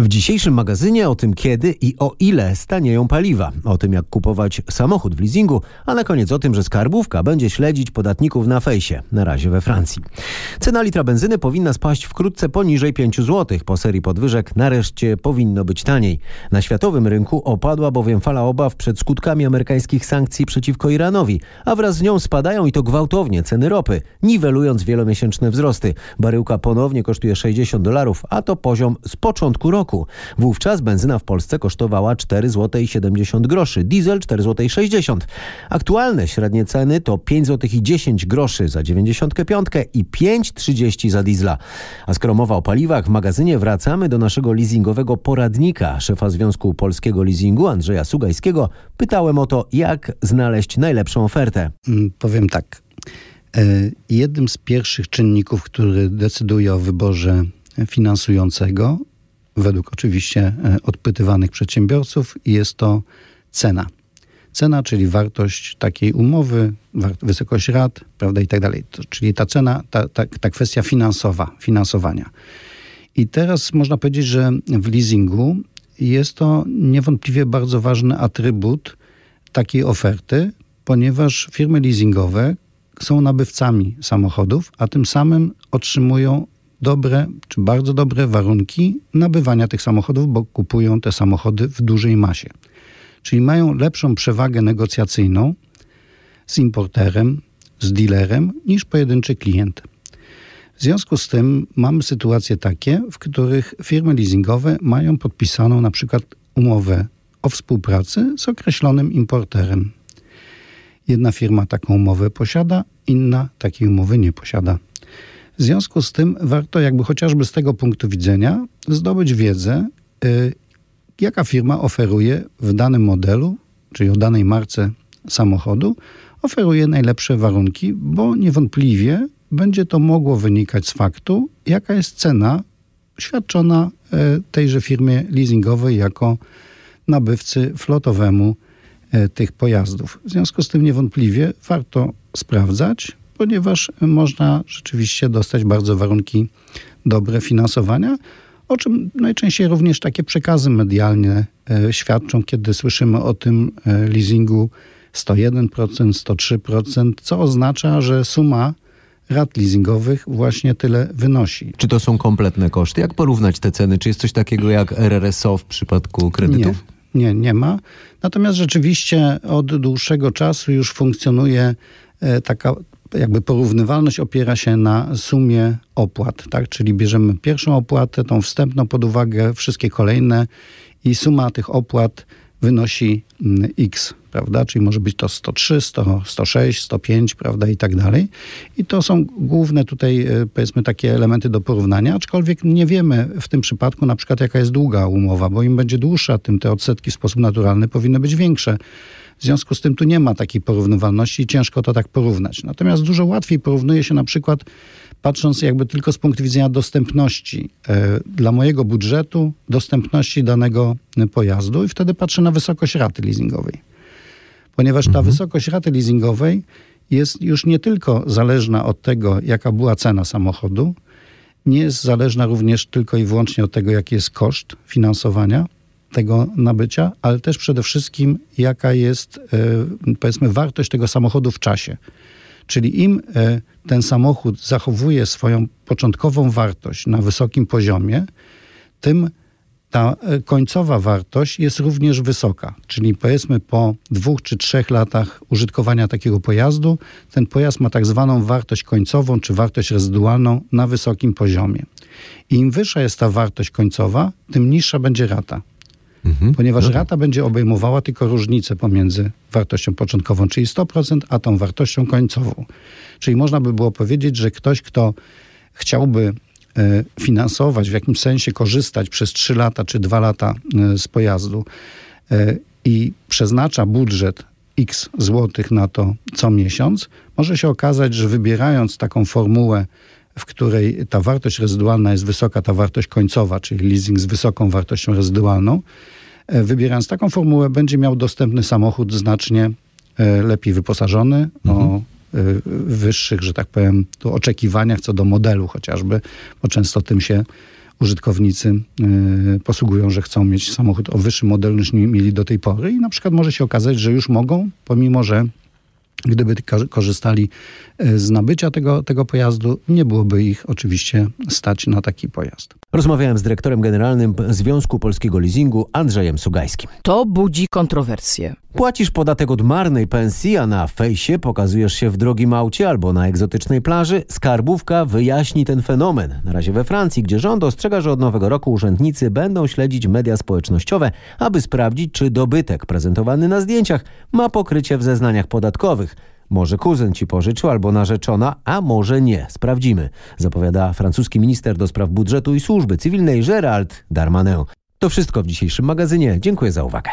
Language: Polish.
W dzisiejszym magazynie o tym kiedy i o ile stanieją paliwa, o tym jak kupować samochód w leasingu, a na koniec o tym, że skarbówka będzie śledzić podatników na fejsie, na razie we Francji. Cena litra benzyny powinna spaść wkrótce poniżej 5 zł. Po serii podwyżek nareszcie powinno być taniej. Na światowym rynku opadła bowiem fala obaw przed skutkami amerykańskich sankcji przeciwko Iranowi, a wraz z nią spadają i to gwałtownie ceny ropy, niwelując wielomiesięczne wzrosty. Baryłka ponownie kosztuje 60 dolarów, a to poziom z początku roku roku. Wówczas benzyna w Polsce kosztowała 4,70 zł groszy, diesel 4,60 zł. Aktualne średnie ceny to 5 zł i 10 groszy za 95 i 5,30 za diesla. A skoro mowa o paliwach, w magazynie wracamy do naszego leasingowego poradnika. Szefa Związku Polskiego Leasingu Andrzeja Sugajskiego pytałem o to, jak znaleźć najlepszą ofertę. Mm, powiem tak. E, jednym z pierwszych czynników, który decyduje o wyborze finansującego według oczywiście e, odpytywanych przedsiębiorców, jest to cena. Cena, czyli wartość takiej umowy, wysokość rat, prawda, i tak dalej. Czyli ta cena, ta, ta, ta kwestia finansowa, finansowania. I teraz można powiedzieć, że w leasingu jest to niewątpliwie bardzo ważny atrybut takiej oferty, ponieważ firmy leasingowe są nabywcami samochodów, a tym samym otrzymują dobre czy bardzo dobre warunki nabywania tych samochodów, bo kupują te samochody w dużej masie. Czyli mają lepszą przewagę negocjacyjną z importerem, z dealerem niż pojedynczy klient. W związku z tym mamy sytuacje takie, w których firmy leasingowe mają podpisaną na przykład umowę o współpracy z określonym importerem. Jedna firma taką umowę posiada, inna takiej umowy nie posiada. W związku z tym warto jakby chociażby z tego punktu widzenia zdobyć wiedzę, y, jaka firma oferuje w danym modelu, czyli o danej marce samochodu, oferuje najlepsze warunki, bo niewątpliwie będzie to mogło wynikać z faktu, jaka jest cena świadczona y, tejże firmie leasingowej jako nabywcy flotowemu y, tych pojazdów. W związku z tym niewątpliwie warto sprawdzać, ponieważ można rzeczywiście dostać bardzo warunki dobre finansowania, o czym najczęściej również takie przekazy medialne e, świadczą, kiedy słyszymy o tym e, leasingu 101%, 103%, co oznacza, że suma rat leasingowych właśnie tyle wynosi. Czy to są kompletne koszty? Jak porównać te ceny? Czy jest coś takiego jak RRSO w przypadku kredytów? Nie, nie, nie ma. Natomiast rzeczywiście od dłuższego czasu już funkcjonuje e, taka jakby porównywalność opiera się na sumie opłat, tak? Czyli bierzemy pierwszą opłatę, tą wstępną pod uwagę, wszystkie kolejne i suma tych opłat wynosi x, prawda? Czyli może być to 103, 100, 106, 105, prawda? I tak dalej. I to są główne tutaj, e, powiedzmy, takie elementy do porównania, aczkolwiek nie wiemy w tym przypadku na przykład, jaka jest długa umowa, bo im będzie dłuższa, tym te odsetki w sposób naturalny powinny być większe. W związku z tym tu nie ma takiej porównywalności i ciężko to tak porównać. Natomiast dużo łatwiej porównuje się na przykład patrząc jakby tylko z punktu widzenia dostępności e, dla mojego budżetu, dostępności danego pojazdu i wtedy patrzę na wysokość raty leasingowej. Ponieważ ta mhm. wysokość raty leasingowej jest już nie tylko zależna od tego, jaka była cena samochodu, nie jest zależna również tylko i wyłącznie od tego, jaki jest koszt finansowania, tego nabycia, ale też przede wszystkim jaka jest e, powiedzmy wartość tego samochodu w czasie. Czyli im e, ten samochód zachowuje swoją początkową wartość na wysokim poziomie, tym ta e, końcowa wartość jest również wysoka. Czyli powiedzmy po dwóch czy trzech latach użytkowania takiego pojazdu, ten pojazd ma tak zwaną wartość końcową czy wartość rezydualną na wysokim poziomie. I im wyższa jest ta wartość końcowa, tym niższa będzie rata. Mhm. Ponieważ rata będzie obejmowała tylko różnicę pomiędzy wartością początkową, czyli 100%, a tą wartością końcową. Czyli można by było powiedzieć, że ktoś, kto chciałby finansować, w jakimś sensie korzystać przez 3 lata czy 2 lata e, z pojazdu e, i przeznacza budżet x złotych na to co miesiąc, może się okazać, że wybierając taką formułę, w której ta wartość rezydualna jest wysoka, ta wartość końcowa, czyli leasing z wysoką wartością rezydualną, E, wybierając taką formułę, będzie miał dostępny samochód znacznie e, lepiej wyposażony, mhm. o e, wyższych, że tak powiem, tu oczekiwaniach co do modelu chociażby, bo często tym się użytkownicy y, posługują, że chcą mieć samochód o wyższym modelu niż mieli do tej pory i na przykład może się okazać, że już mogą, pomimo że Gdyby korzystali e, z nabycia tego, tego pojazdu, nie byłoby ich oczywiście stać na taki pojazd. Rozmawiałem z dyrektorem generalnym Związku Polskiego Leasingu Andrzejem Sugajskim. To budzi kontrowersje. Płacisz podatek od marnej pensji, a na fejsie pokazujesz się w drogim aucie albo na egzotycznej plaży. Skarbówka wyjaśni ten fenomen. Na razie we Francji, gdzie rząd ostrzega, że od nowego roku urzędnicy będą śledzić media społecznościowe, aby sprawdzić, czy dobytek prezentowany na zdjęciach ma pokrycie w zeznaniach podatkowych. Może kuzyn ci pożyczył albo narzeczona, a może nie. Sprawdzimy, zapowiada francuski minister do spraw budżetu i służby cywilnej Gérald Darmanin. To wszystko w dzisiejszym magazynie. Dziękuję za uwagę.